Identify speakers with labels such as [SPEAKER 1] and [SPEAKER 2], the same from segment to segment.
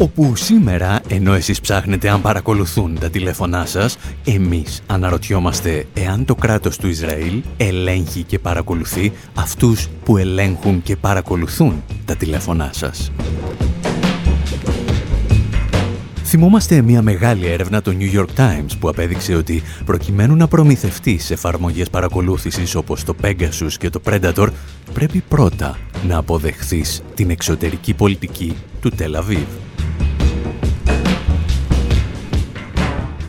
[SPEAKER 1] Όπου σήμερα, ενώ εσείς ψάχνετε αν παρακολουθούν τα τηλέφωνά σας, εμείς αναρωτιόμαστε εάν το κράτος του Ισραήλ ελέγχει και παρακολουθεί αυτούς που ελέγχουν και παρακολουθούν τα τηλέφωνά σας. Θυμόμαστε μια μεγάλη έρευνα του New York Times που απέδειξε ότι προκειμένου να προμηθευτεί σε εφαρμογές παρακολούθησης όπως το Pegasus και το Predator, πρέπει πρώτα να αποδεχθείς την εξωτερική πολιτική του Τελαβίβ.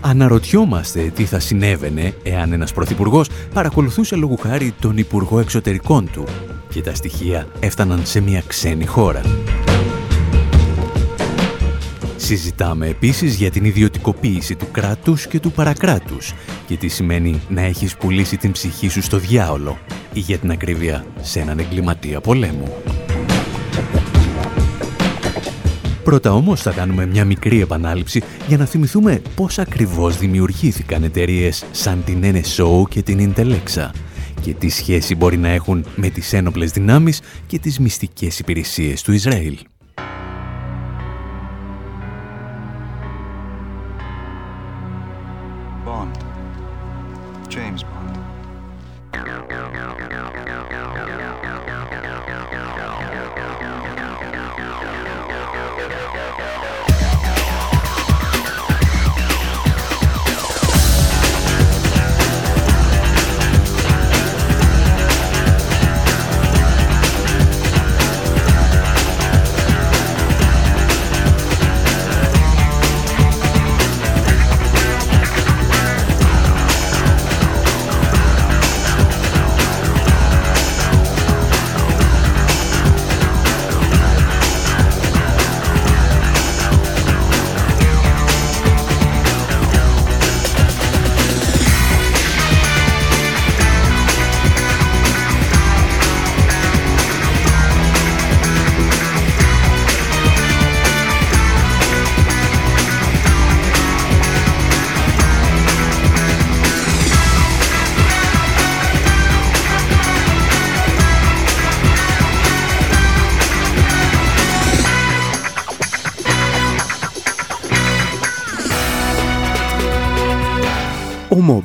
[SPEAKER 1] Αναρωτιόμαστε τι θα συνέβαινε εάν ένας πρωθυπουργός παρακολουθούσε λόγου χάρη τον Υπουργό Εξωτερικών του και τα στοιχεία έφταναν σε μια ξένη χώρα. Συζητάμε επίσης για την ιδιωτικοποίηση του κράτους και του παρακράτους και τι σημαίνει να έχεις πουλήσει την ψυχή σου στο διάολο ή για την ακρίβεια σε έναν εγκληματία πολέμου. Πρώτα όμως θα κάνουμε μια μικρή επανάληψη για να θυμηθούμε πώς ακριβώς δημιουργήθηκαν εταιρείες σαν την NSO και την Intellexa και τι σχέση μπορεί να έχουν με τις ένοπλες δυνάμεις και τις μυστικές υπηρεσίες του Ισραήλ.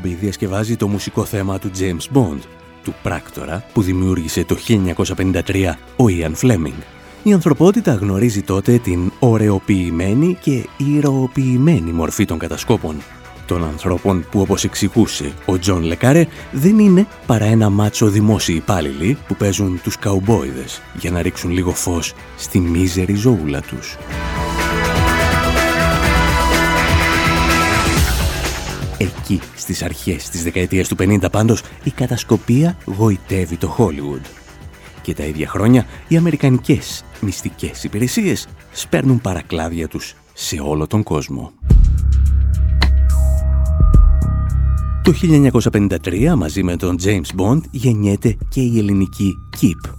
[SPEAKER 1] Διασκευάζει το μουσικό θέμα του James Bond, του πράκτορα που δημιούργησε το 1953 ο Ian Fleming. Η ανθρωπότητα γνωρίζει τότε την ωραιοποιημένη και ηρωοποιημένη μορφή των κατασκόπων. Των ανθρώπων που όπως εξηγούσε ο Τζον Λε Καρέ δεν είναι παρά ένα μάτσο δημόσιοι υπάλληλοι που παίζουν τους καουμπόιδες για να ρίξουν λίγο φως στη μίζερη ζωούλα τους. Εκεί, στις αρχές της δεκαετίας του 50 πάντως, η κατασκοπία γοητεύει το Hollywood. Και τα ίδια χρόνια, οι αμερικανικές μυστικές υπηρεσίες σπέρνουν παρακλάδια τους σε όλο τον κόσμο. Το 1953, μαζί με τον James Bond, γεννιέται και η ελληνική KIP,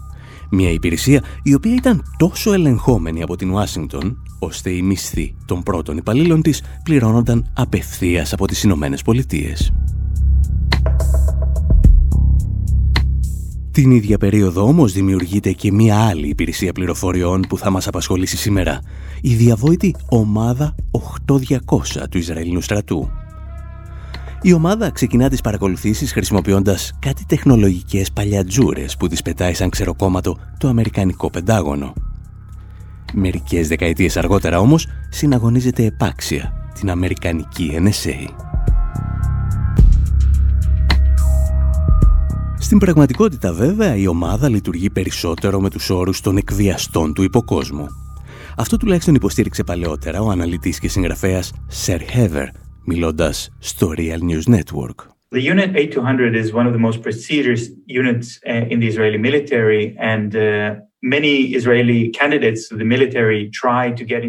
[SPEAKER 1] μια υπηρεσία η οποία ήταν τόσο ελεγχόμενη από την Ουάσιγκτον, ώστε οι μισθοί των πρώτων υπαλλήλων της πληρώνονταν απευθείας από τις Ηνωμένες Πολιτείες. Την ίδια περίοδο όμως δημιουργείται και μία άλλη υπηρεσία πληροφοριών που θα μας απασχολήσει σήμερα. Η διαβόητη ομάδα 8200 του Ισραηλινού στρατού. Η ομάδα ξεκινά τις παρακολουθήσεις χρησιμοποιώντας κάτι τεχνολογικές παλιατζούρες που τις πετάει σαν ξεροκόμματο το Αμερικανικό Πεντάγωνο. Μερικές δεκαετίες αργότερα όμως συναγωνίζεται επάξια την Αμερικανική NSA. Στην πραγματικότητα βέβαια η ομάδα λειτουργεί περισσότερο με τους όρους των εκβιαστών του υποκόσμου. Αυτό τουλάχιστον υποστήριξε παλαιότερα ο αναλυτής και συγγραφέας Sir Heather μιλώντας στο Real News Network.
[SPEAKER 2] The Unit 8200 is one of the most prestigious units uh, in the Israeli military and uh,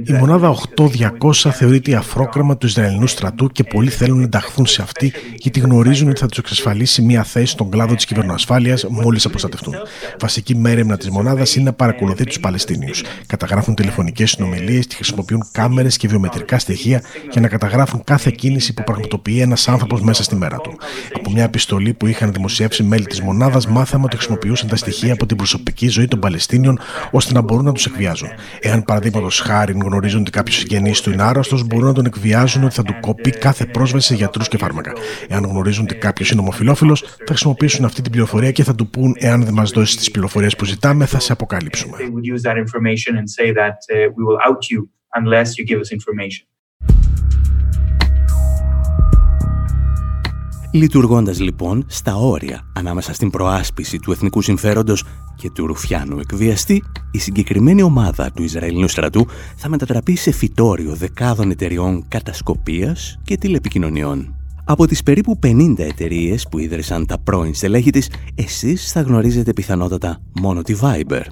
[SPEAKER 2] Η μονάδα 8200 θεωρείται αφρόκραμα του Ισραηλινού στρατού και πολλοί θέλουν να ενταχθούν σε αυτή γιατί γνωρίζουν ότι θα τους εξασφαλίσει μια θέση στον κλάδο της κυβερνοασφάλειας μόλις αποστατευτούν. Βασική μέρημνα της μονάδας είναι να παρακολουθεί τους Παλαιστίνιους. Καταγράφουν τηλεφωνικές συνομιλίες και χρησιμοποιούν κάμερες και βιομετρικά στοιχεία για να καταγράφουν κάθε κίνηση που πραγματοποιεί ένας άνθρωπος μέσα στη μέρα του. Από μια επιστολή που είχαν δημοσιεύσει μέλη της μονάδας, μάθαμε ότι χρησιμοποιούσαν τα στοιχεία από την προσωπική ζωή των Παλαιστίνιων ώστε να μπορούν να τους εκβιάζουν. Εάν παραδείγματος χάρη γνωρίζουν ότι κάποιο συγγενή του είναι άρρωστο, μπορούν να τον εκβιάζουν ότι θα του κοπεί κάθε πρόσβαση σε γιατρούς και φάρμακα. Εάν γνωρίζουν ότι κάποιος είναι ομοφυλόφιλος, θα χρησιμοποιήσουν αυτή την πληροφορία και θα του πούν: Εάν δεν μας δώσει τις πληροφορίες που ζητάμε, θα σε αποκαλύψουμε.
[SPEAKER 1] Λειτουργώντας λοιπόν στα όρια ανάμεσα στην προάσπιση του εθνικού συμφέροντος και του ρουφιάνου εκβιαστή, η συγκεκριμένη ομάδα του Ισραηλινού στρατού θα μετατραπεί σε φυτόριο δεκάδων εταιριών κατασκοπίας και τηλεπικοινωνιών. Από τις περίπου 50 εταιρείες που ίδρυσαν τα πρώην στελέχη της, εσείς θα γνωρίζετε πιθανότατα μόνο τη Viber.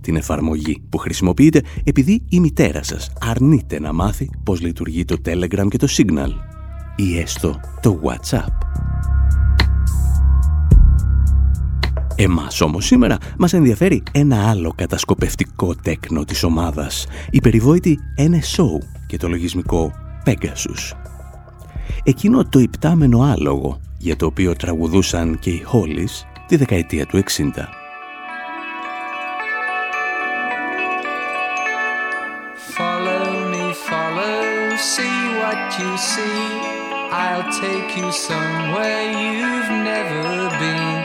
[SPEAKER 1] Την εφαρμογή που χρησιμοποιείτε επειδή η μητέρα σας αρνείται να μάθει πώς λειτουργεί το Telegram και το Signal ή έστω το WhatsApp. Εμάς όμως σήμερα μας ενδιαφέρει ένα άλλο κατασκοπευτικό τέκνο της ομάδας, η περιβόητη NSO και το λογισμικό Pegasus. Εκείνο το υπτάμενο άλογο για το οποίο τραγουδούσαν και οι Hollies τη δεκαετία του 60. I'll take you somewhere you've never been.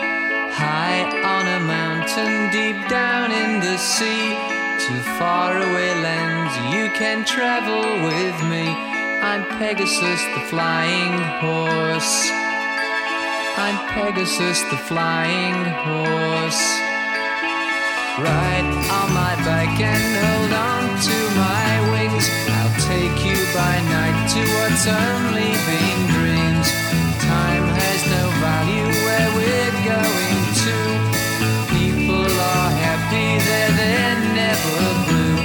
[SPEAKER 1] High on a mountain, deep down in the sea. To faraway lands you can travel with me. I'm Pegasus the flying horse. I'm Pegasus the flying horse. Ride on my back and hold on to my wings. I'll take you by night to what's only been dreams. Time has no value where we're going to. People are happy there, they're never blue.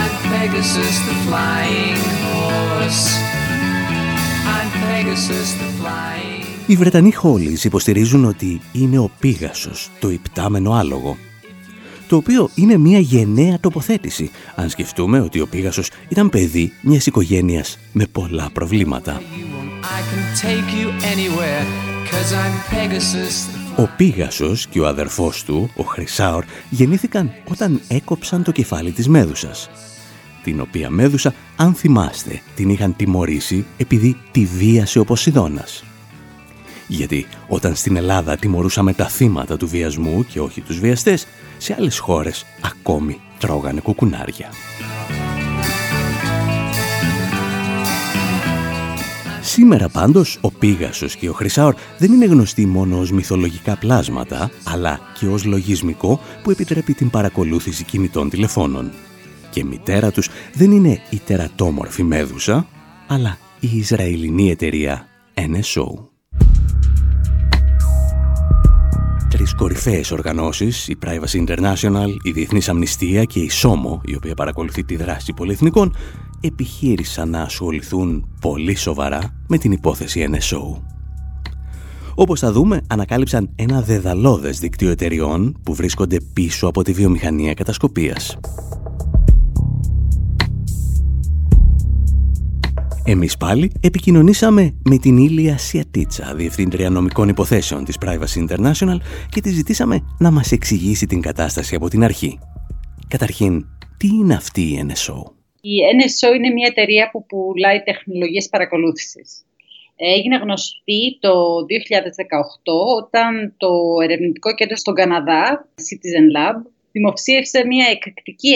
[SPEAKER 1] I'm Pegasus the flying horse. I'm Pegasus the flying Οι Βρετανοί Χόλις υποστηρίζουν ότι είναι ο Πίγασος, το υπτάμενο άλογο, το οποίο είναι μια γενναία τοποθέτηση, αν σκεφτούμε ότι ο Πίγασος ήταν παιδί μιας οικογένειας με πολλά προβλήματα. Ο Πίγασος και ο αδερφός του, ο Χρυσάορ, γεννήθηκαν όταν έκοψαν το κεφάλι της Μέδουσας, την οποία Μέδουσα, αν θυμάστε, την είχαν τιμωρήσει επειδή τη βίασε ο Ποσειδώνας. Γιατί όταν στην Ελλάδα τιμωρούσαμε τα θύματα του βιασμού και όχι τους βιαστές, σε άλλες χώρες ακόμη τρώγανε κουκουνάρια. Σήμερα πάντως ο Πίγασος και ο Χρυσάορ δεν είναι γνωστοί μόνο ως μυθολογικά πλάσματα, αλλά και ως λογισμικό που επιτρέπει την παρακολούθηση κινητών τηλεφώνων. Και μητέρα τους δεν είναι η τερατόμορφη Μέδουσα, αλλά η Ισραηλινή εταιρεία NSO. Τρεις κορυφαίες οργανώσεις, η Privacy International, η Διεθνής Αμνηστία και η ΣΟΜΟ, η οποία παρακολουθεί τη δράση πολυεθνικών, επιχείρησαν να ασχοληθούν πολύ σοβαρά με την υπόθεση NSO. Όπως θα δούμε, ανακάλυψαν ένα δεδαλώδες δίκτυο εταιριών που βρίσκονται πίσω από τη βιομηχανία κατασκοπίας. Εμείς πάλι επικοινωνήσαμε με την Ήλια Σιατίτσα, Διευθύντρια Νομικών Υποθέσεων της Privacy International και τη ζητήσαμε να μας εξηγήσει την κατάσταση από την αρχή. Καταρχήν, τι είναι αυτή η NSO?
[SPEAKER 3] Η NSO είναι μια εταιρεία που πουλάει τεχνολογίες παρακολούθησης. Έγινε γνωστή το 2018 όταν το ερευνητικό κέντρο στον Καναδά, Citizen Lab, δημοψίευσε μια εκρηκτική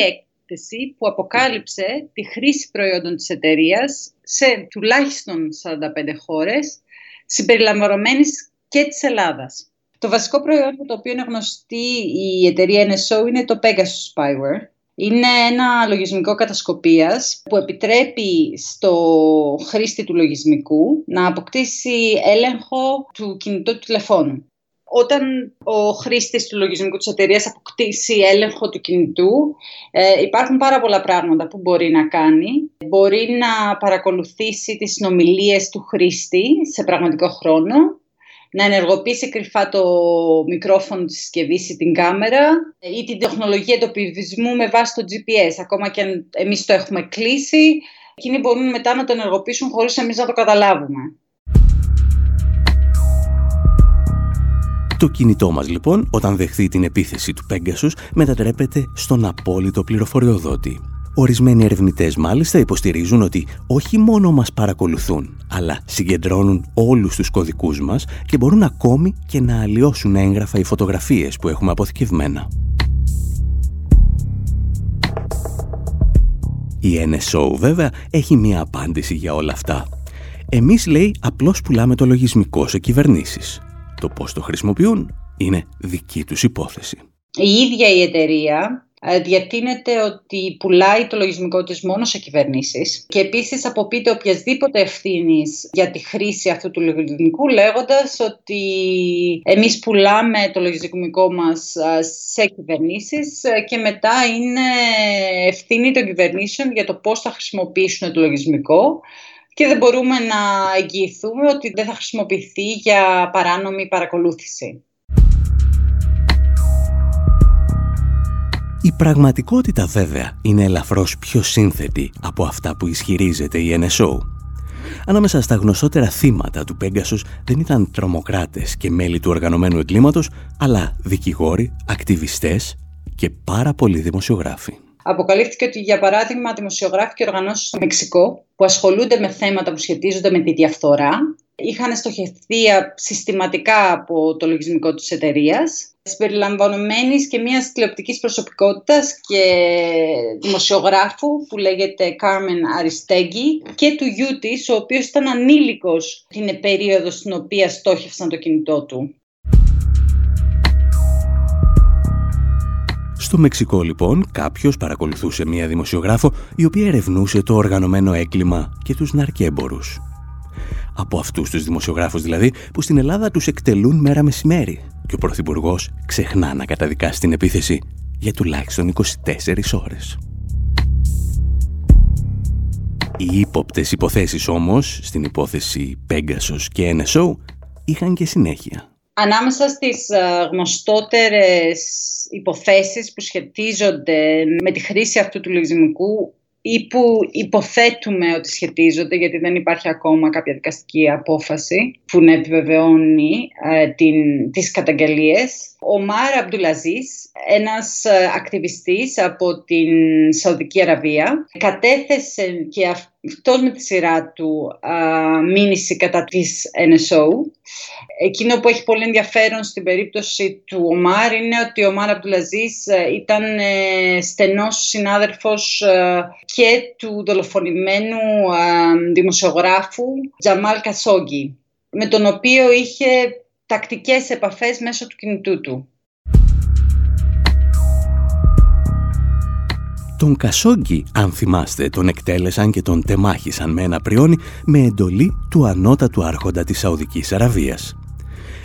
[SPEAKER 3] που αποκάλυψε τη χρήση προϊόντων της εταιρείας σε τουλάχιστον 45 χώρες, συμπεριλαμβανομένης και της Ελλάδας. Το βασικό προϊόν το οποίο είναι γνωστή η εταιρεία NSO είναι το Pegasus Spyware. Είναι ένα λογισμικό κατασκοπίας που επιτρέπει στο χρήστη του λογισμικού να αποκτήσει έλεγχο του κινητού του τηλεφώνου. Όταν ο χρήστης του λογισμικού της εταιρείας αποκτήσει έλεγχο του κινητού, ε, υπάρχουν πάρα πολλά πράγματα που μπορεί να κάνει. Μπορεί να παρακολουθήσει τις συνομιλίες του χρήστη σε πραγματικό χρόνο, να ενεργοποιήσει κρυφά το μικρόφωνο της συσκευής ή την κάμερα ή την τεχνολογία εντοπισμού με βάση το GPS, ακόμα και αν εμείς το έχουμε κλείσει, εκείνοι μπορούν μετά να το ενεργοποιήσουν χωρίς εμείς να το καταλάβουμε.
[SPEAKER 1] Το κινητό μας λοιπόν, όταν δεχθεί την επίθεση του Pegasus, μετατρέπεται στον απόλυτο πληροφοριοδότη. Ορισμένοι ερευνητές μάλιστα υποστηρίζουν ότι όχι μόνο μας παρακολουθούν, αλλά συγκεντρώνουν όλους τους κωδικούς μας και μπορούν ακόμη και να αλλοιώσουν έγγραφα ή φωτογραφίες που έχουμε αποθηκευμένα. Η NSO βέβαια έχει μία απάντηση για όλα αυτά. Εμείς λέει απλώς πουλάμε το λογισμικό σε κυβερνήσεις. Το πώς το χρησιμοποιούν είναι δική τους υπόθεση.
[SPEAKER 3] Η ίδια η εταιρεία ε, διατείνεται ότι πουλάει το λογισμικό της μόνο σε κυβερνήσεις και επίσης αποποιείται οποιασδήποτε ευθύνης για τη χρήση αυτού του λογισμικού λέγοντας ότι εμείς πουλάμε το λογισμικό μας ε, σε κυβερνήσεις ε, και μετά είναι ευθύνη των κυβερνήσεων για το πώς θα χρησιμοποιήσουν το λογισμικό και δεν μπορούμε να εγγυηθούμε ότι δεν θα χρησιμοποιηθεί για παράνομη παρακολούθηση.
[SPEAKER 1] Η πραγματικότητα βέβαια είναι ελαφρώς πιο σύνθετη από αυτά που ισχυρίζεται η NSO. Ανάμεσα στα γνωστότερα θύματα του Πέγκασος δεν ήταν τρομοκράτες και μέλη του οργανωμένου εγκλήματος, αλλά δικηγόροι, ακτιβιστές και πάρα πολλοί δημοσιογράφοι.
[SPEAKER 3] Αποκαλύφθηκε ότι, για παράδειγμα, δημοσιογράφοι και οργανώσεις στο Μεξικό που ασχολούνται με θέματα που σχετίζονται με τη διαφθορά είχαν στοχευθεί συστηματικά από το λογισμικό της εταιρείας, συμπεριλαμβανομένης και μιας τηλεοπτικής προσωπικότητας και δημοσιογράφου που λέγεται Κάρμεν Αριστέγγι και του γιού της, ο οποίος ήταν ανήλικος την περίοδο στην οποία στόχευσαν το κινητό του.
[SPEAKER 1] Στο Μεξικό λοιπόν κάποιος παρακολουθούσε μία δημοσιογράφο η οποία ερευνούσε το οργανωμένο έγκλημα και τους ναρκέμπορους. Από αυτούς τους δημοσιογράφους δηλαδή που στην Ελλάδα τους εκτελούν μέρα μεσημέρι και ο Πρωθυπουργός ξεχνά να καταδικάσει την επίθεση για τουλάχιστον 24 ώρες. Οι ύποπτες υποθέσεις όμως, στην υπόθεση Pegasus και NSO, είχαν και συνέχεια.
[SPEAKER 3] Ανάμεσα στις ε, γνωστότερες υποθέσεις που σχετίζονται με τη χρήση αυτού του λογισμικού ή που υποθέτουμε ότι σχετίζονται, γιατί δεν υπάρχει ακόμα κάποια δικαστική απόφαση που να επιβεβαιώνει ε, την, τις καταγγελίες. Ο Μάρα Αμπτουλαζής, ένας ε, ακτιβιστής από την Σαουδική Αραβία, κατέθεσε και αυτός με τη σειρά του ε, μήνυση κατά της NSO Εκείνο που έχει πολύ ενδιαφέρον στην περίπτωση του Ομάρ είναι ότι ο Ομάρ Αμπτουλαζής ε, ήταν ε, στενός συνάδελφος ε, και του δολοφονημένου δημοσιογράφου Τζαμάλ Κασόγκη, με τον οποίο είχε τακτικές επαφές μέσω του κινητού του.
[SPEAKER 1] Τον Κασόγκη, αν θυμάστε, τον εκτέλεσαν και τον τεμάχισαν με ένα πριόνι με εντολή του ανώτατου άρχοντα της Σαουδικής Αραβίας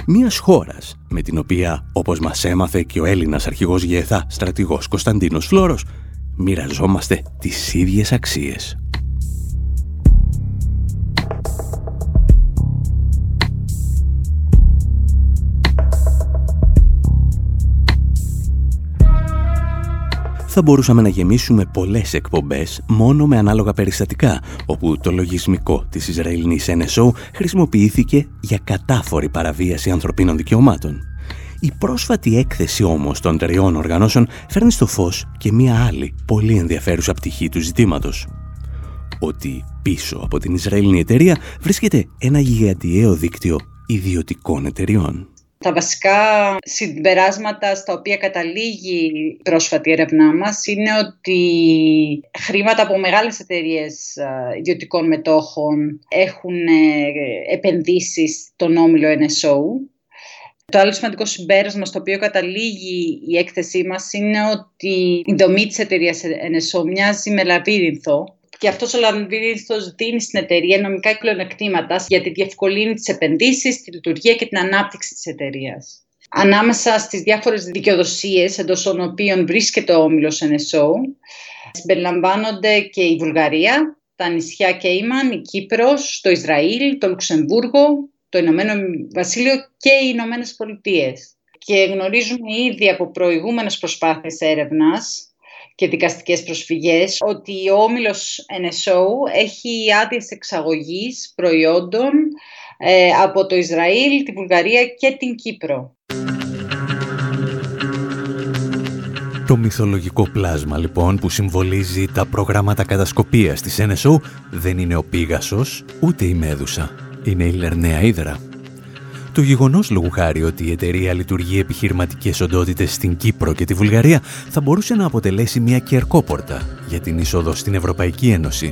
[SPEAKER 1] μιας χώρας με την οποία, όπως μας έμαθε και ο Έλληνας αρχηγός ΓΕΘΑ στρατηγός Κωνσταντίνος Φλόρος, μοιραζόμαστε τις ίδιες αξίες. Θα μπορούσαμε να γεμίσουμε πολλές εκπομπές μόνο με ανάλογα περιστατικά, όπου το λογισμικό της Ισραηλινής NSO χρησιμοποιήθηκε για κατάφορη παραβίαση ανθρωπίνων δικαιωμάτων. Η πρόσφατη έκθεση όμως των τριών οργανώσεων φέρνει στο φως και μία άλλη πολύ ενδιαφέρουσα πτυχή του ζητήματος. Ότι πίσω από την Ισραηλινή εταιρεία βρίσκεται ένα γιγαντιαίο δίκτυο ιδιωτικών εταιριών.
[SPEAKER 3] Τα βασικά συμπεράσματα στα οποία καταλήγει η πρόσφατη έρευνά μας είναι ότι χρήματα από μεγάλες εταιρείες ιδιωτικών μετόχων έχουν ε, επενδύσει στον όμιλο NSO. Το άλλο σημαντικό συμπέρασμα στο οποίο καταλήγει η έκθεσή μας είναι ότι η δομή της εταιρείας NSO μοιάζει με λαβύρινθο και αυτός ο λαμβύρινθος δίνει στην εταιρεία νομικά πλεονεκτήματα γιατί διευκολύνει τι επενδύσει, τη λειτουργία και την ανάπτυξη της εταιρείας. ανάμεσα στις διάφορες δικαιοδοσίες εντός των οποίων βρίσκεται ο όμιλος NSO. Συμπεριλαμβάνονται και η Βουλγαρία, τα νησιά Κέιμαν, η Κύπρος, το Ισραήλ, το Λουξεμβούργο, το Ηνωμένο Βασίλειο και οι Ηνωμένες Πολιτείες. Και γνωρίζουμε ήδη από προηγούμενες προσπάθειες έρευνας και δικαστικές προσφυγές ότι ο όμιλος NSO έχει άδειες εξαγωγής προϊόντων ε, από το Ισραήλ, τη Βουλγαρία και την Κύπρο.
[SPEAKER 4] Το μυθολογικό πλάσμα λοιπόν που συμβολίζει τα προγράμματα κατασκοπίας της NSO δεν είναι ο Πίγασος ούτε η Μέδουσα. Είναι η Λερναία Ήδρα. Το γεγονός λόγου χάρη ότι η εταιρεία λειτουργεί επιχειρηματικές οντότητες στην Κύπρο και τη Βουλγαρία θα μπορούσε να αποτελέσει μια κερκόπορτα για την είσοδο στην Ευρωπαϊκή Ένωση.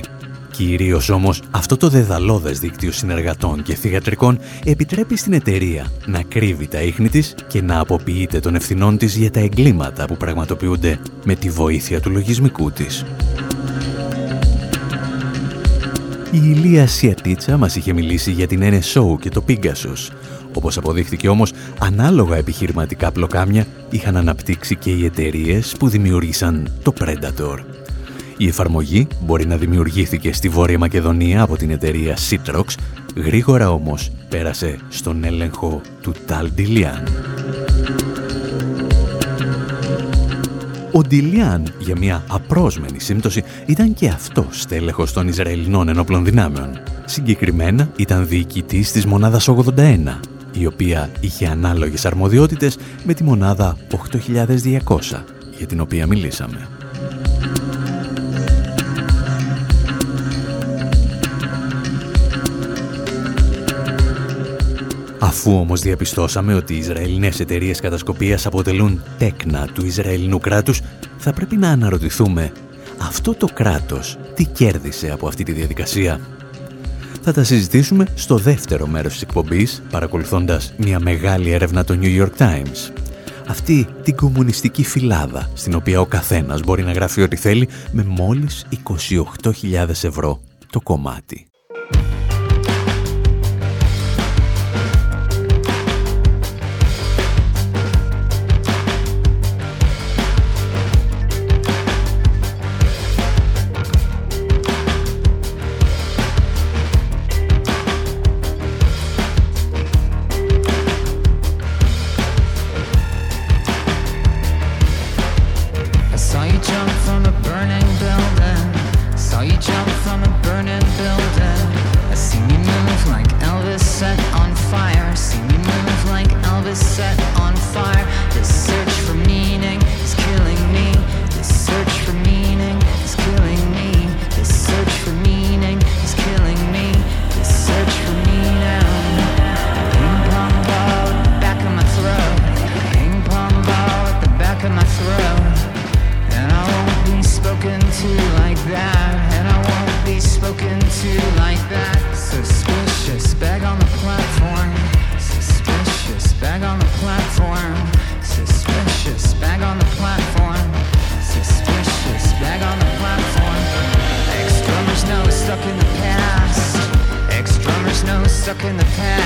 [SPEAKER 4] Κυρίως όμως αυτό το δεδαλώδες δίκτυο συνεργατών και θηγατρικών επιτρέπει στην εταιρεία να κρύβει τα ίχνη της και να αποποιείται των ευθυνών της για τα εγκλήματα που πραγματοποιούνται με τη βοήθεια του λογισμικού της. Η Ηλία Σιατίτσα μας είχε μιλήσει για την NSO και το Pegasus, όπως αποδείχθηκε όμως, ανάλογα επιχειρηματικά πλοκάμια είχαν αναπτύξει και οι εταιρείες που δημιούργησαν το Predator. Η εφαρμογή μπορεί να δημιουργήθηκε στη Βόρεια Μακεδονία από την εταιρεία Citrox, γρήγορα όμως πέρασε στον έλεγχο του Tal Ο Ντιλιάν, για μια απρόσμενη σύμπτωση, ήταν και αυτό στέλεχος των Ισραηλινών ενόπλων δυνάμεων. Συγκεκριμένα ήταν διοικητής της μονάδας 81, η οποία είχε ανάλογες αρμοδιότητες με τη μονάδα 8.200, για την οποία μιλήσαμε. Αφού όμως διαπιστώσαμε ότι οι Ισραηλινές εταιρείες κατασκοπίας αποτελούν τέκνα του Ισραηλινού κράτους, θα πρέπει να αναρωτηθούμε αυτό το κράτος τι κέρδισε από αυτή τη διαδικασία; Θα τα συζητήσουμε στο δεύτερο μέρος της εκπομπής, παρακολουθώντας μια μεγάλη έρευνα του New York Times. Αυτή την κομμουνιστική φυλάδα, στην οποία ο καθένας μπορεί να γράφει ό,τι θέλει, με μόλις 28.000 ευρώ το κομμάτι. stuck in the past.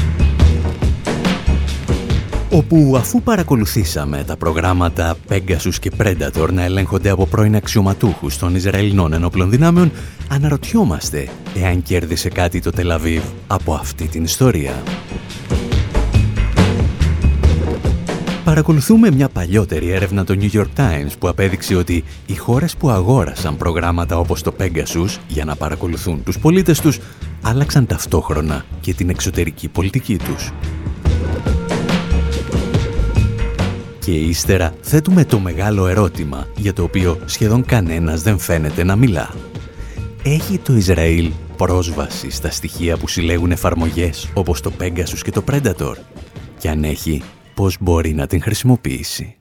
[SPEAKER 4] όπου αφού παρακολουθήσαμε τα προγράμματα Pegasus και Predator να ελέγχονται από πρώην αξιωματούχους των Ισραηλινών ενόπλων δυνάμεων, αναρωτιόμαστε εάν κέρδισε κάτι το Τελαβίβ από αυτή την ιστορία. Παρακολουθούμε μια παλιότερη έρευνα του New York Times που απέδειξε ότι οι χώρες που αγόρασαν προγράμματα όπως το Pegasus για να παρακολουθούν τους πολίτες τους άλλαξαν ταυτόχρονα και την εξωτερική πολιτική τους. Και ύστερα θέτουμε το μεγάλο ερώτημα για το οποίο σχεδόν κανένας δεν φαίνεται να μιλά. Έχει το Ισραήλ πρόσβαση στα στοιχεία που συλλέγουν εφαρμογές όπως το Pegasus και το Predator; Και αν έχει πώς μπορεί να την χρησιμοποιήσει;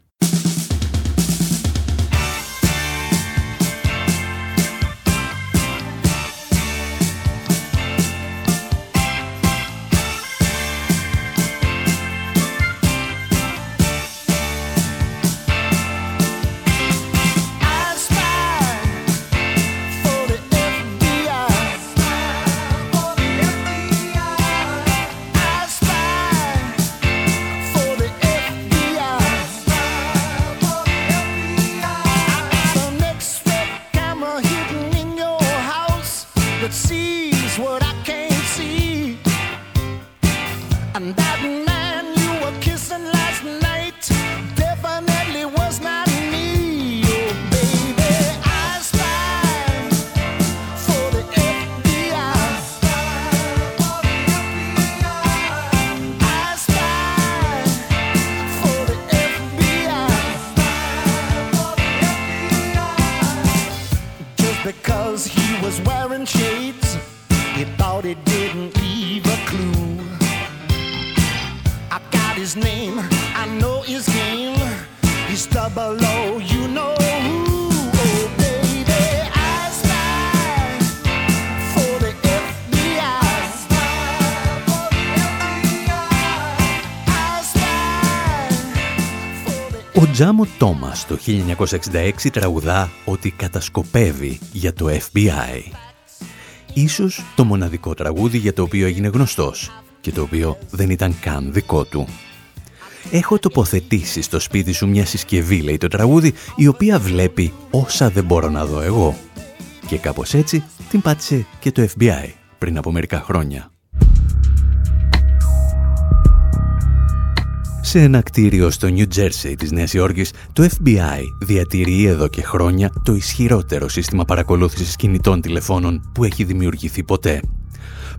[SPEAKER 4] Τζάμο Τόμας το 1966 τραγουδά ότι κατασκοπεύει για το FBI. Ίσως το μοναδικό τραγούδι για το οποίο έγινε γνωστός και το οποίο δεν ήταν καν δικό του. Έχω τοποθετήσει στο σπίτι σου μια συσκευή, λέει το τραγούδι, η οποία βλέπει όσα δεν μπορώ να δω εγώ. Και κάπως έτσι την πάτησε και το FBI πριν από μερικά χρόνια. Σε ένα κτίριο στο New Jersey της Νέας Υόρκης, το FBI διατηρεί εδώ και χρόνια το ισχυρότερο σύστημα παρακολούθησης κινητών τηλεφώνων που έχει δημιουργηθεί ποτέ.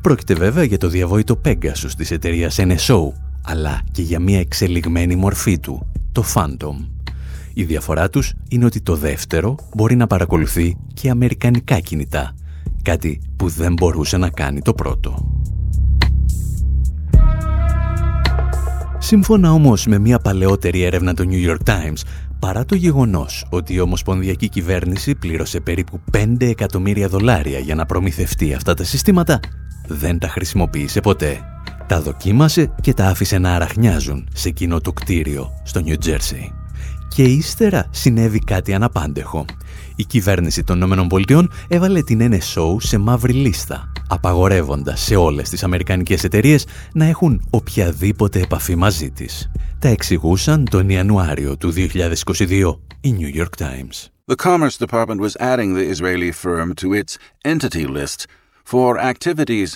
[SPEAKER 4] Πρόκειται βέβαια για το διαβόητο Pegasus της εταιρείας NSO, αλλά και για μια εξελιγμένη μορφή του, το Phantom. Η διαφορά τους είναι ότι το δεύτερο μπορεί να παρακολουθεί και αμερικανικά κινητά, κάτι που δεν μπορούσε να κάνει το πρώτο. Σύμφωνα όμως με μια παλαιότερη έρευνα του New York Times, παρά το γεγονός ότι η Ομοσπονδιακή Κυβέρνηση πλήρωσε περίπου 5 εκατομμύρια δολάρια για να προμηθευτεί αυτά τα συστήματα, δεν τα χρησιμοποίησε ποτέ. Τα δοκίμασε και τα άφησε να αραχνιάζουν σε εκείνο το κτίριο στο New Jersey. Και ύστερα συνέβη κάτι αναπάντεχο. Η κυβέρνηση των ΗΠΑ έβαλε την NSO σε μαύρη λίστα, απαγορεύοντας σε όλες τις αμερικανικές εταιρείες να έχουν οποιαδήποτε επαφή μαζί της. Τα εξηγούσαν τον Ιανουάριο του 2022 η New York Times.
[SPEAKER 5] The Commerce Department was adding the Israeli firm to its entity list for activities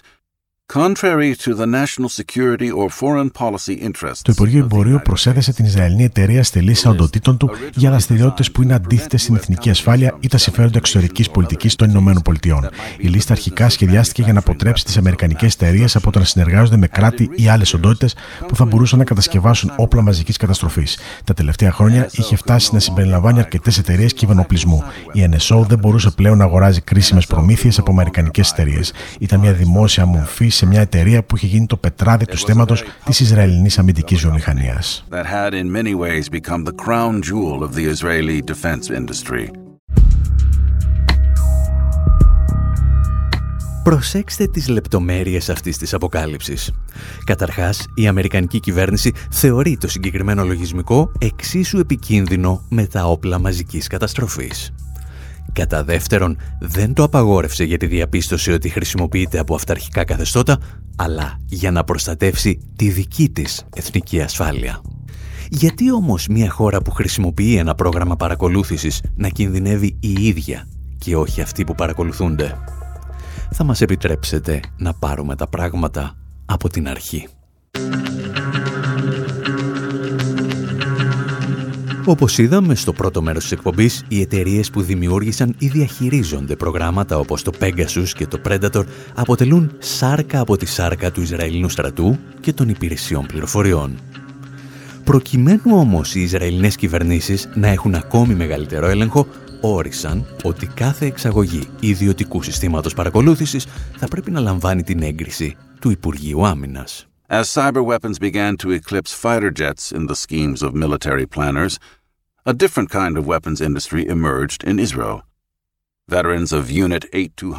[SPEAKER 6] το Υπουργείο Εμπορίου προσέθεσε την Ισραηλινή εταιρεία στη λίστα οντοτήτων του για δραστηριότητες που είναι αντίθετες στην εθνική ασφάλεια ή τα συμφέροντα εξωτερικής πολιτικής των ΗΠΑ. Η λίστα αρχικά σχεδιάστηκε για να αποτρέψει τις αμερικανικές εταιρείες από το να συνεργάζονται με κράτη ή άλλες οντότητες που θα μπορούσαν να κατασκευάσουν όπλα μαζικής καταστροφής. Τα τελευταία χρόνια είχε φτάσει να συμπεριλαμβάνει αρκετές εταιρείες κυβερνοπλισμού. Η NSO δεν μπορούσε πλέον να αγοράζει κρίσιμες προμήθειες από αμερικανικές εταιρείες. Ήταν μια δημόσια μορφή σε μια εταιρεία που είχε γίνει το πετράδι του στέματος της Ισραηλινής αμυντικής βιομηχανίας.
[SPEAKER 4] Προσέξτε τις λεπτομέρειες αυτής της αποκάλυψης. Καταρχάς, η Αμερικανική κυβέρνηση θεωρεί το συγκεκριμένο λογισμικό εξίσου επικίνδυνο με τα όπλα μαζικής καταστροφής. Κατά δεύτερον, δεν το απαγόρευσε για τη διαπίστωση ότι χρησιμοποιείται από αυταρχικά καθεστώτα, αλλά για να προστατεύσει τη δική της εθνική ασφάλεια. Γιατί όμως μια χώρα που χρησιμοποιεί ένα πρόγραμμα παρακολούθησης να κινδυνεύει η ίδια και όχι αυτοί που παρακολουθούνται; Θα μας επιτρέψετε να πάρουμε τα πράγματα από την αρχή. Όπως είδαμε στο πρώτο μέρος της εκπομπής, οι εταιρείες που δημιούργησαν ή διαχειρίζονται προγράμματα όπως το Pegasus και το Predator αποτελούν σάρκα από τη σάρκα του Ισραηλινού στρατού και των υπηρεσιών πληροφοριών. Προκειμένου όμως οι Ισραηλινές κυβερνήσεις να έχουν ακόμη μεγαλύτερο έλεγχο, όρισαν ότι κάθε εξαγωγή ιδιωτικού συστήματος παρακολούθησης θα πρέπει να λαμβάνει την έγκριση του Υπουργείου Άμυνας.
[SPEAKER 5] As cyber weapons began to eclipse fighter jets in the schemes of military planners, a different kind of weapons industry emerged in Israel.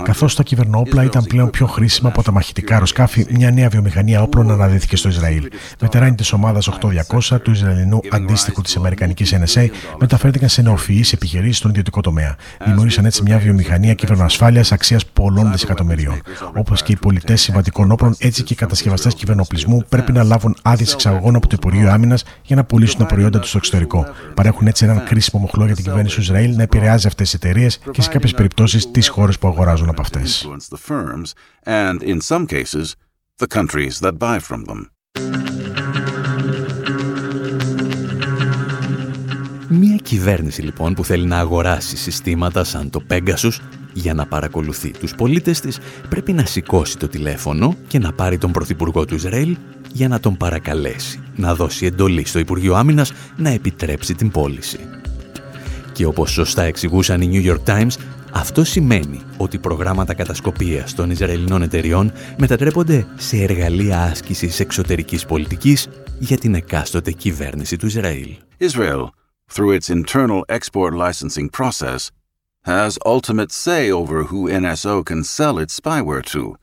[SPEAKER 6] Καθώς τα κυβερνόπλα ήταν πλέον πιο χρήσιμα από τα μαχητικά αεροσκάφη, μια νέα βιομηχανία όπλων αναδύθηκε στο Ισραήλ. Βετεράνοι της ομάδας 8200 του Ισραηλινού αντίστοιχου της Αμερικανικής NSA μεταφέρθηκαν σε νεοφυείς επιχειρήσεις στον ιδιωτικό τομέα. Δημιούργησαν έτσι μια βιομηχανία κυβερνοασφάλεια αξίας πολλών δισεκατομμυρίων. Όπως και οι πολιτές συμβατικών όπλων, έτσι και οι κατασκευαστές κυβερνοπλισμού πρέπει να λάβουν άδειε εξαγωγών από το Υπουργείο Άμυνας για να πουλήσουν τα προϊόντα τους στο εξωτερικό. Παρέχουν έτσι έναν κρίσιμο μοχλό για την κυβέρνηση του Ισραήλ να επηρεάζει αυτές τις εταιρείες και σε κάποιες περιπτώσεις τις χώρες που αγοράζουν από αυτές.
[SPEAKER 4] Μια κυβέρνηση λοιπόν που θέλει να αγοράσει συστήματα σαν το Pegasus για να παρακολουθεί τους πολίτες της πρέπει να σηκώσει το τηλέφωνο και να πάρει τον Πρωθυπουργό του Ισραήλ για να τον παρακαλέσει να δώσει εντολή στο Υπουργείο Άμυνας να επιτρέψει την πώληση. Και όπως σωστά εξηγούσαν οι New York Times, αυτό σημαίνει ότι προγράμματα κατασκοπίας των Ισραηλινών εταιριών μετατρέπονται σε εργαλεία άσκησης εξωτερικής πολιτικής για την εκάστοτε κυβέρνηση του Ισραήλ.
[SPEAKER 5] Israel, through its internal export licensing process, has ultimate say over who NSO can sell its spyware to.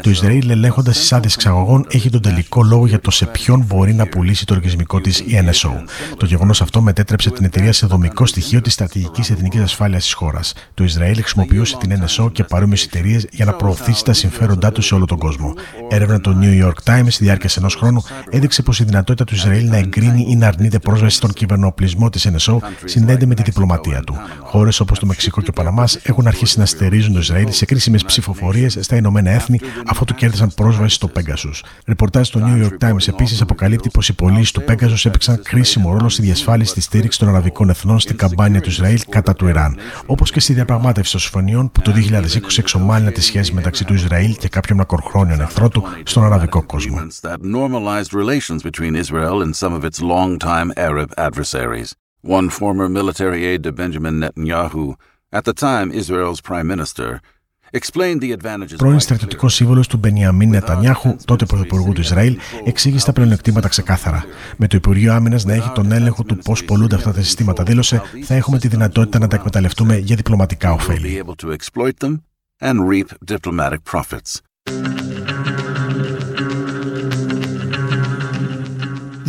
[SPEAKER 6] Το Ισραήλ, ελέγχοντας τις άδειες εξαγωγών, έχει τον τελικό λόγο για το σε ποιον μπορεί να πουλήσει το οργισμικό της η NSO. Το γεγονός αυτό μετέτρεψε την εταιρεία σε δομικό στοιχείο της στρατηγικής εθνικής ασφάλειας της χώρας. Το Ισραήλ χρησιμοποιούσε την NSO και παρόμοιες εταιρείες για να προωθήσει τα συμφέροντά τους σε όλο τον κόσμο. Έρευνα του New York Times στη διάρκεια ενός χρόνου έδειξε πως η δυνατότητα του Ισραήλ να εγκρίνει ή να αρνείται πρόσβαση στον κυβερνοπλισμό της NSO συνδέεται με τη διπλωματία του. Χώρες όπως το Μεξικό και ο Παναμάς έχουν αρχίσει να στερίζουν το Ισραήλ σε κρίσιμες ψηφοφορίες στα Ηνωμένα Έθνη αφού του κέρδισαν πρόσβαση στο Pegasus. Ρεπορτάζ στο New York Times επίσης αποκαλύπτει πως οι πωλήσει του Pegasus έπαιξαν κρίσιμο ρόλο στη διασφάλιση της στήριξης των Αραβικών Εθνών στην καμπάνια του Ισραήλ κατά του Ιράν, όπως και στη διαπραγμάτευση των συμφωνιών που το 2020 εξομάλυνα τη σχέση μεταξύ του Ισραήλ και κάποιων μακροχρόνιων εχθρών του στον αραβικό κόσμο.
[SPEAKER 5] One former military aide to Benjamin Netanyahu, at the time Israel's prime minister,
[SPEAKER 6] Πρώην στρατιωτικός σύμβολος του Μπενιαμίν Νετανιάχου, τότε πρωθυπουργού του Ισραήλ, εξήγησε τα πλεονεκτήματα ξεκάθαρα. Με το Υπουργείο Άμυνας να έχει τον έλεγχο του πώς πολλούνται αυτά τα συστήματα, δήλωσε, θα έχουμε τη δυνατότητα να τα εκμεταλλευτούμε για διπλωματικά ωφέλη.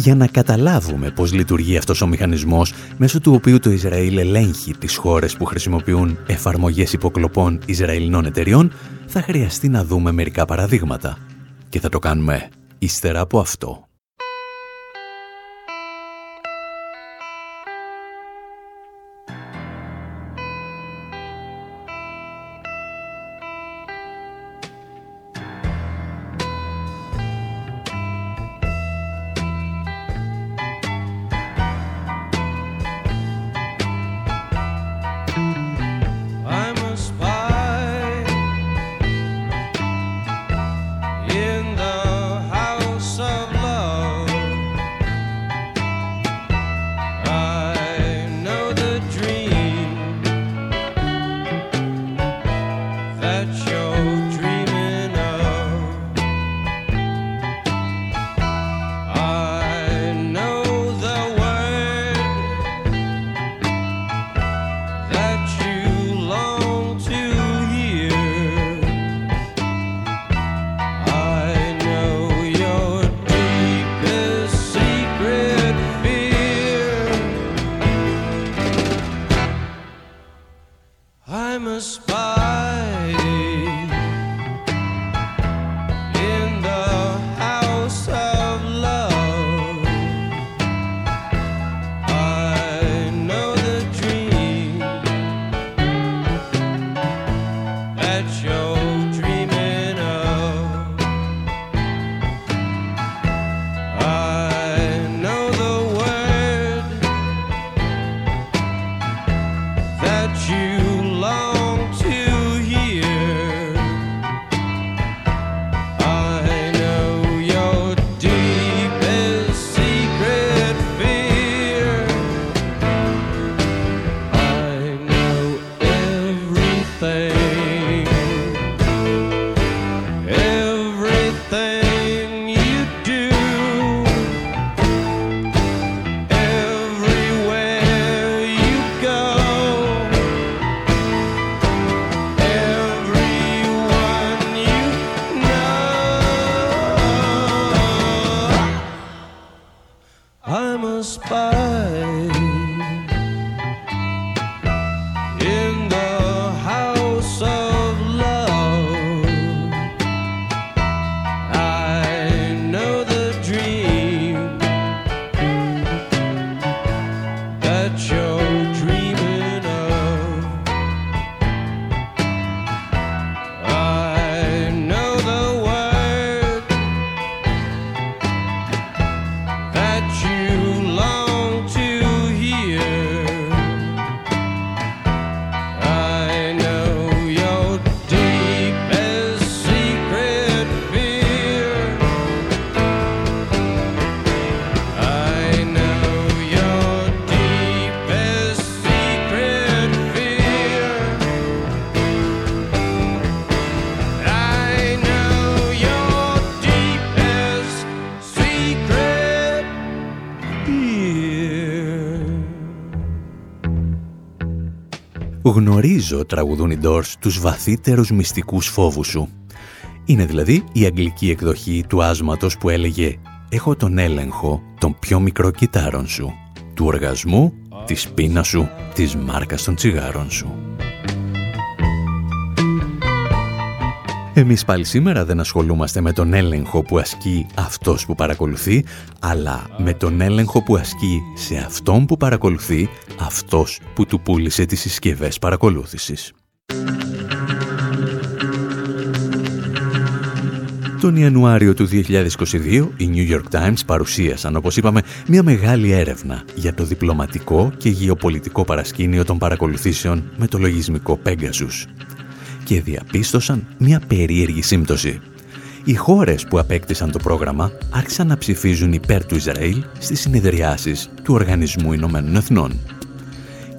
[SPEAKER 4] Για να καταλάβουμε πώς λειτουργεί αυτός ο μηχανισμός μέσω του οποίου το Ισραήλ ελέγχει τις χώρες που χρησιμοποιούν εφαρμογές υποκλοπών Ισραηλινών εταιριών, θα χρειαστεί να δούμε μερικά παραδείγματα. Και θα το κάνουμε ύστερα από αυτό. Γνωρίζω, τραγουδούν οι Doors, τους βαθύτερους μυστικούς φόβους σου. Είναι δηλαδή η αγγλική εκδοχή του άσματος που έλεγε «Έχω τον έλεγχο των πιο μικρό κυτάρων σου, του οργασμού, της πείνας σου, της μάρκας των τσιγάρων σου». Εμείς πάλι σήμερα δεν ασχολούμαστε με τον έλεγχο που ασκεί αυτός που παρακολουθεί, αλλά με τον έλεγχο που ασκεί σε αυτόν που παρακολουθεί αυτός που του πούλησε τις συσκευές παρακολούθησης. Τον Ιανουάριο του 2022, οι New York Times παρουσίασαν, όπως είπαμε, μια μεγάλη έρευνα για το διπλωματικό και γεωπολιτικό παρασκήνιο των παρακολουθήσεων με το λογισμικό Pegasus και διαπίστωσαν μια περίεργη σύμπτωση. Οι χώρες που απέκτησαν το πρόγραμμα άρχισαν να ψηφίζουν υπέρ του Ισραήλ στις συνεδριάσεις του Οργανισμού Ηνωμένων Εθνών.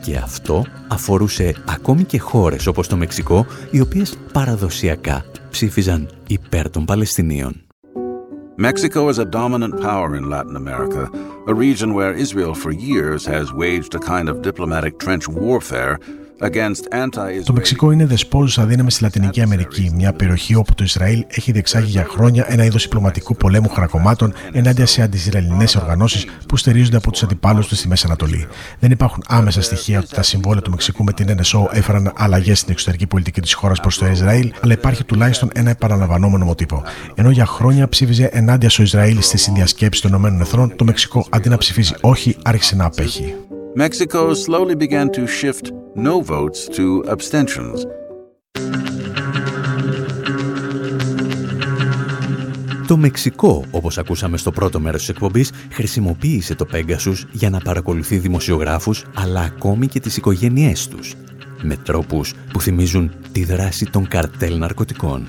[SPEAKER 4] Και αυτό αφορούσε ακόμη και χώρες όπως το Μεξικό, οι οποίες παραδοσιακά ψήφιζαν υπέρ των Παλαιστινίων.
[SPEAKER 5] Mexico is a dominant power in Latin America, a region where Israel for years has waged a kind of diplomatic trench warfare
[SPEAKER 6] το Μεξικό είναι δεσπόζουσα δύναμη στη Λατινική Αμερική, μια περιοχή όπου το Ισραήλ έχει διεξάγει για χρόνια ένα είδος διπλωματικού πολέμου χαρακομμάτων ενάντια σε αντισραηλινές οργανώσεις που στηρίζονται από τους αντιπάλους τους στη Μέση Ανατολή. Δεν υπάρχουν άμεσα στοιχεία ότι τα συμβόλαια του Μεξικού με την NSO έφεραν αλλαγές στην εξωτερική πολιτική της χώρας προς το Ισραήλ, αλλά υπάρχει τουλάχιστον ένα επαναλαμβανόμενο μοτύπο. Ενώ για χρόνια ψήφιζε ενάντια στο Ισραήλ στη συνδιασκέψη των ΗΠΑ, το Μεξικό αντί να ψηφίζει όχι, άρχισε να απέχει.
[SPEAKER 5] Mexico slowly began to shift no votes to abstentions.
[SPEAKER 4] Το Μεξικό, όπως ακούσαμε στο πρώτο μέρος της εκπομπής, χρησιμοποίησε το Pegasus για να παρακολουθεί δημοσιογράφους, αλλά ακόμη και τις οικογένειές τους, με τρόπους που θυμίζουν τη δράση των καρτέλ ναρκωτικών.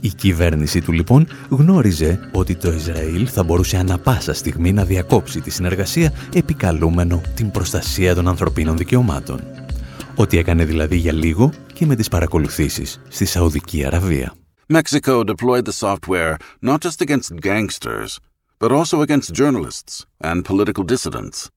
[SPEAKER 4] Η κυβέρνηση του λοιπόν γνώριζε ότι το Ισραήλ θα μπορούσε ανα πάσα στιγμή να διακόψει τη συνεργασία επικαλούμενο την προστασία των ανθρωπίνων δικαιωμάτων. Ό,τι έκανε δηλαδή για λίγο και με τις παρακολουθήσεις στη Σαουδική Αραβία.
[SPEAKER 5] Mexico deployed the software not just against gangsters, but also against journalists and political dissidents.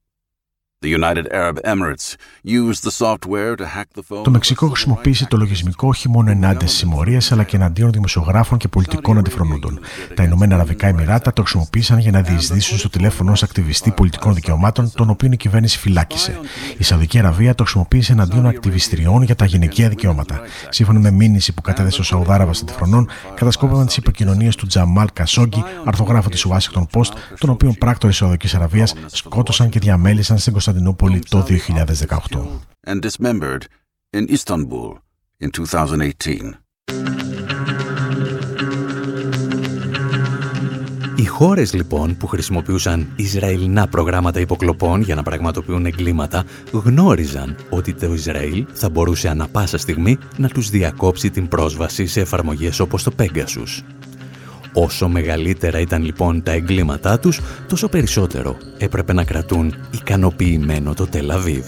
[SPEAKER 6] Το Μεξικό χρησιμοποίησε το λογισμικό όχι μόνο ενάντια στις συμμορίες, αλλά και εναντίον δημοσιογράφων και πολιτικών αντιφρονούντων. Τα Ηνωμένα Αραβικά Εμμυράτα το χρησιμοποίησαν για να διεισδύσουν στο τηλέφωνο ως ακτιβιστή πολιτικών δικαιωμάτων, τον οποίο η κυβέρνηση φυλάκισε. Η Σαουδική Αραβία το χρησιμοποίησε εναντίον ακτιβιστριών για τα γυναικεία δικαιώματα. Σύμφωνα με μήνυση που κατέθεσε ο Σαουδάραβας αντιφρονών, κατασκόπευαν τις επικοινωνίε του Τζαμάλ Κασόγκη, αρθογράφο της Washington Post, τον οποίο πράκτορες Σαουδικής Αραβίας σκότωσαν και διαμέλησαν στην Κωνσταντινούπολη το 2018.
[SPEAKER 5] And dismembered in Istanbul in 2018.
[SPEAKER 4] Οι χώρες λοιπόν που χρησιμοποιούσαν Ισραηλινά προγράμματα υποκλοπών για να πραγματοποιούν εγκλήματα γνώριζαν ότι το Ισραήλ θα μπορούσε ανα πάσα στιγμή να τους διακόψει την πρόσβαση σε εφαρμογές όπως το Pegasus. Όσο μεγαλύτερα ήταν λοιπόν τα εγκλήματά τους, τόσο περισσότερο έπρεπε να κρατούν ικανοποιημένο το Τελαβίβ.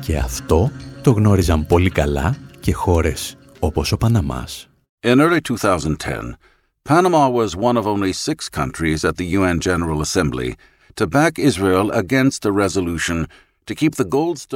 [SPEAKER 4] Και αυτό το γνώριζαν πολύ καλά και χώρες όπως ο Παναμάς.
[SPEAKER 5] In early 2010, Panama was one of only six countries at the UN General Assembly to back Israel against a resolution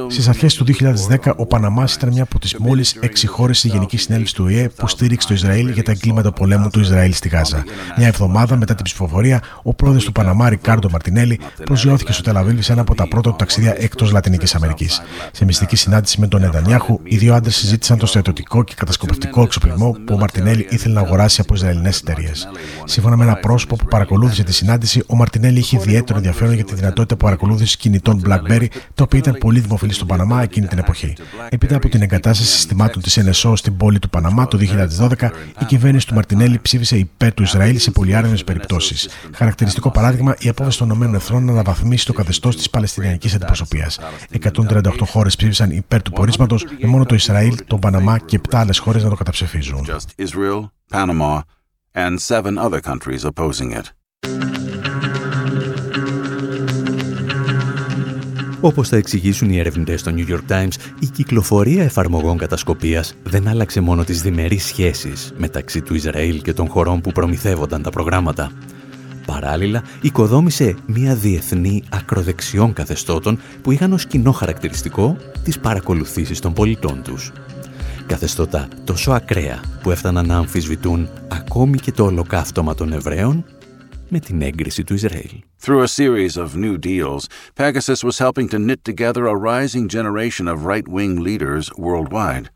[SPEAKER 6] Στις αρχές του 2010, ο Παναμάς ήταν μια από τις μόλις έξι χώρε στη Γενική Συνέλευση του ΟΗΕ που στήριξε το Ισραήλ για τα εγκλήματα πολέμου του Ισραήλ στη Γάζα. Μια εβδομάδα μετά την ψηφοφορία, ο πρόεδρος του Παναμά, Ρικάρντο Μαρτινέλη, προσγειώθηκε στο Τελαβίβ σε ένα από τα πρώτα του ταξίδια εκτός Λατινικής Αμερικής. Σε μυστική συνάντηση με τον Νετανιάχου, οι δύο άντρες συζήτησαν το στρατιωτικό και κατασκοπευτικό εξοπλισμό που ο Μαρτινέλη ήθελε να αγοράσει από Ισραηλινές εταιρείες. Σύμφωνα με ένα πρόσωπο που παρακολούθησε τη συνάντηση, ο Μαρτινέλη είχε ιδιαίτερο ενδιαφέρον για τη δυνατότητα παρακολούθηση κινητών Blackberry, το οποίο ήταν πολύ δημοφιλή στον Παναμά εκείνη την εποχή. Έπειτα από την εγκατάσταση συστημάτων της NSO στην πόλη του Παναμά το 2012, η κυβέρνηση του Μαρτινέλη ψήφισε υπέρ του Ισραήλ σε πολυάριθμε περιπτώσεις. Χαρακτηριστικό παράδειγμα, η απόφαση των ΗΠΑ να αναβαθμίσει το καθεστώς της Παλαιστινιακής Αντιπροσωπείας. 138 χώρες ψήφισαν υπέρ του πορίσματος, με μόνο το Ισραήλ, τον Παναμά και 7 άλλες χώρες να το καταψηφίζουν.
[SPEAKER 4] Όπως θα εξηγήσουν οι ερευνητές στο New York Times, η κυκλοφορία εφαρμογών κατασκοπίας δεν άλλαξε μόνο τις διμερείς σχέσεις μεταξύ του Ισραήλ και των χωρών που προμηθεύονταν τα προγράμματα. Παράλληλα, οικοδόμησε μια διεθνή ακροδεξιών καθεστώτων που είχαν ως κοινό χαρακτηριστικό τις παρακολουθήσεις των πολιτών τους. Καθεστώτα τόσο ακραία που έφταναν να αμφισβητούν ακόμη και το ολοκαύτωμα των Εβραίων με την έγκριση του Ισραήλ.
[SPEAKER 5] Through a series of new deals, Pegasus was helping to knit together a rising generation of right-wing leaders worldwide.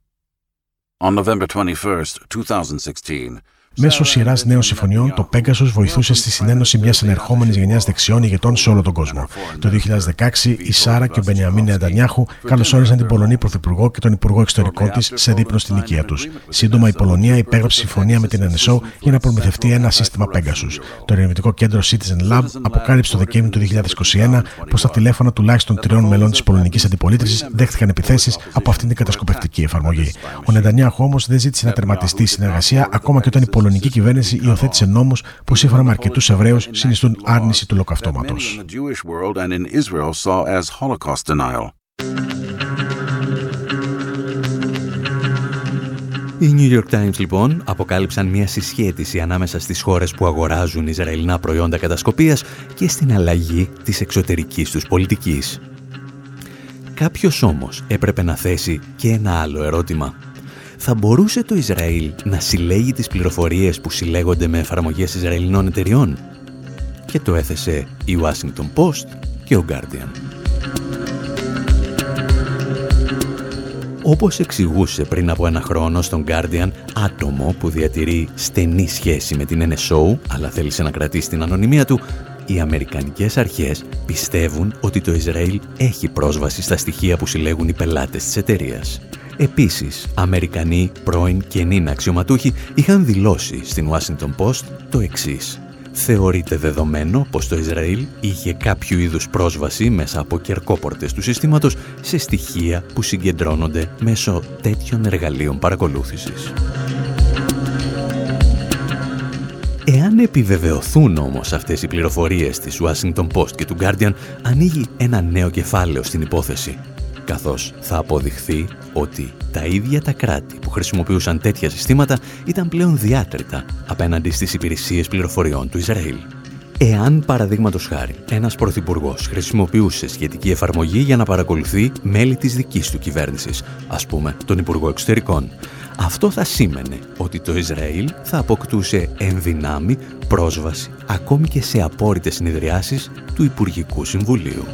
[SPEAKER 5] On November 21, 2016,
[SPEAKER 6] Μέσω σειράς νέων συμφωνιών, το Πέγκασο βοηθούσε στη συνένωση μιας ενερχόμενης γενιάς δεξιών ηγετών σε όλο τον κόσμο. Το 2016, η Σάρα και ο Μπενιαμίν Νεαντανιάχου καλωσόρισαν την Πολωνή Πρωθυπουργό και τον Υπουργό Εξωτερικών της σε δείπνος στην οικία τους. Σύντομα, η Πολωνία υπέγραψε συμφωνία με την NSO για να προμηθευτεί ένα σύστημα Πέγκασου. Το ερευνητικό κέντρο Citizen Lab αποκάλυψε το Δεκέμβριο του 2021 πως τα τηλέφωνα τουλάχιστον τριών μελών της πολωνικής αντιπολίτευσης δέχτηκαν επιθέσεις από αυτήν την κατασκοπευτική εφαρμογή. Ο Νετανιάχου όμως δεν ζήτησε να τερματιστεί η συνεργασία ακόμα και όταν η πολωνική κυβέρνηση υιοθέτησε νόμους που σύμφωνα με αρκετούς Εβραίους συνιστούν άρνηση του λοκαυτώματος.
[SPEAKER 4] Οι New York Times λοιπόν αποκάλυψαν μια συσχέτιση ανάμεσα στις χώρες που αγοράζουν Ισραηλινά προϊόντα κατασκοπίας και στην αλλαγή της εξωτερικής τους πολιτικής. Κάποιος όμως έπρεπε να θέσει και ένα άλλο ερώτημα θα μπορούσε το Ισραήλ να συλλέγει τις πληροφορίες που συλλέγονται με εφαρμογές Ισραηλινών εταιριών; Και το έθεσε η Washington Post και ο Guardian. Όπως εξηγούσε πριν από ένα χρόνο στον Guardian, άτομο που διατηρεί στενή σχέση με την NSO, αλλά θέλησε να κρατήσει την ανωνυμία του, οι Αμερικανικές αρχές πιστεύουν ότι το Ισραήλ έχει πρόσβαση στα στοιχεία που συλλέγουν οι πελάτες της εταιρείας. Επίσης, Αμερικανοί πρώην και νυν αξιωματούχοι είχαν δηλώσει στην Washington Post το εξής. Θεωρείται δεδομένο πως το Ισραήλ είχε κάποιο είδους πρόσβαση μέσα από κερκόπορτες του συστήματος σε στοιχεία που συγκεντρώνονται μέσω τέτοιων εργαλείων παρακολούθησης. Εάν επιβεβαιωθούν όμως αυτές οι πληροφορίες της Washington Post και του Guardian, ανοίγει ένα νέο κεφάλαιο στην υπόθεση καθώς θα αποδειχθεί ότι τα ίδια τα κράτη που χρησιμοποιούσαν τέτοια συστήματα ήταν πλέον διάτρητα απέναντι στις υπηρεσίες πληροφοριών του Ισραήλ. Εάν, παραδείγματος χάρη, ένας πρωθυπουργός χρησιμοποιούσε σχετική εφαρμογή για να παρακολουθεί μέλη της δικής του κυβέρνησης, ας πούμε τον Υπουργό Εξωτερικών, αυτό θα σήμαινε ότι το Ισραήλ θα αποκτούσε ενδυνάμει πρόσβαση ακόμη και σε απόρριτες συνεδριάσεις του Υπουργικού Συμβουλίου.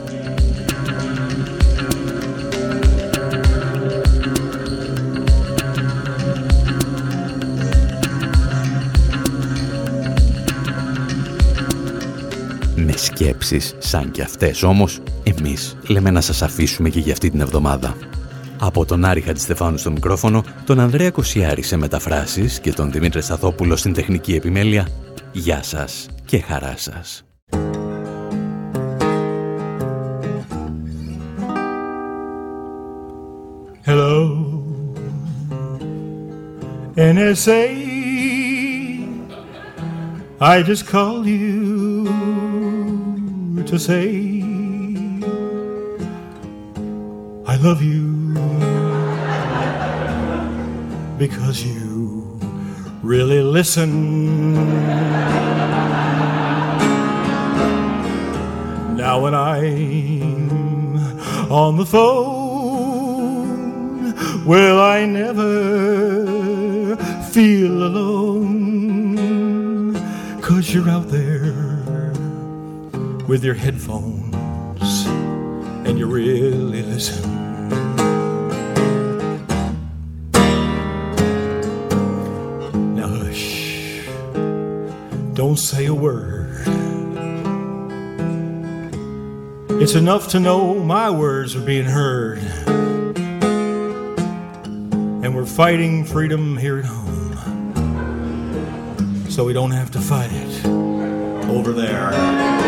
[SPEAKER 4] Με σκέψεις σαν και αυτές όμως, εμείς λέμε να σας αφήσουμε και για αυτή την εβδομάδα. Από τον Άρη Χατζηστεφάνου στο μικρόφωνο, τον Ανδρέα Κοσιάρη σε μεταφράσεις και τον Δημήτρη Σταθόπουλο στην τεχνική επιμέλεια. Γεια σας και χαρά σας. Hello, NSA, I just called you. To say I love you because you really listen. Now when I'm
[SPEAKER 7] on the phone. Will I never feel alone? Cause you're out there with your headphones and you really listen. Now hush, don't say a word. It's enough to know my words are being heard. And we're fighting freedom here at home. So we don't have to fight it over there.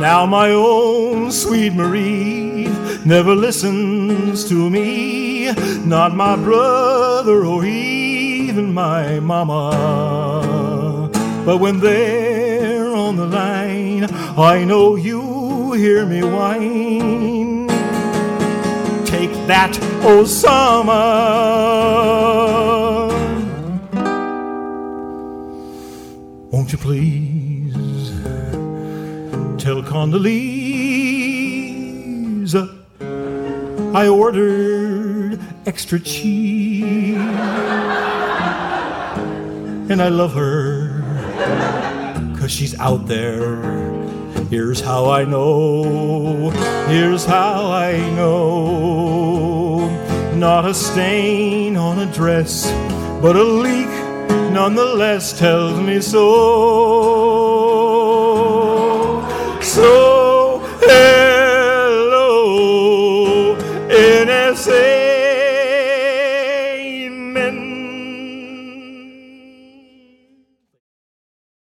[SPEAKER 7] Now, my own sweet Marie never listens to me, not my brother or even my mama. But when they're on the line, I know you hear me whine. Take that, Osama. Won't you please Condoleezza I ordered extra cheese and I love her cause she's out there. Here's how I know, here's how I know. Not a stain on a dress, but a leak nonetheless tells me so. So,